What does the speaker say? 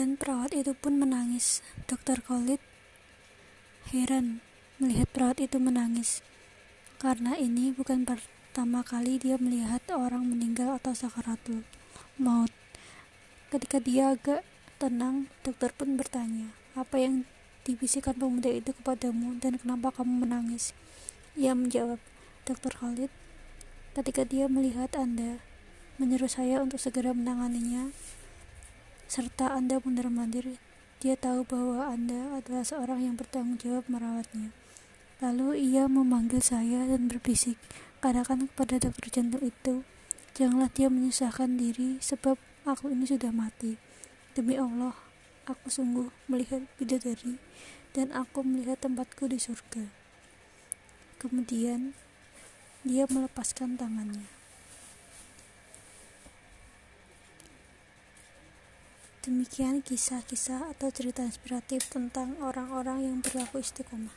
dan perawat itu pun menangis. Dokter Khalid heran melihat perawat itu menangis, karena ini bukan pertama kali dia melihat orang meninggal atau sakaratul maut. Ketika dia agak tenang, dokter pun bertanya, apa yang dibisikkan pemuda itu kepadamu dan kenapa kamu menangis? Ia menjawab, Dokter Khalid, ketika dia melihat Anda, menyuruh saya untuk segera menanganinya, serta Anda mundur-mandir, dia tahu bahwa Anda adalah seorang yang bertanggung jawab merawatnya. Lalu ia memanggil saya dan berbisik, katakan kepada dokter jantung itu, janganlah dia menyusahkan diri sebab aku ini sudah mati. Demi Allah, aku sungguh melihat bidadari dan aku melihat tempatku di surga. Kemudian dia melepaskan tangannya. Demikian kisah-kisah atau cerita inspiratif tentang orang-orang yang berlaku istiqomah.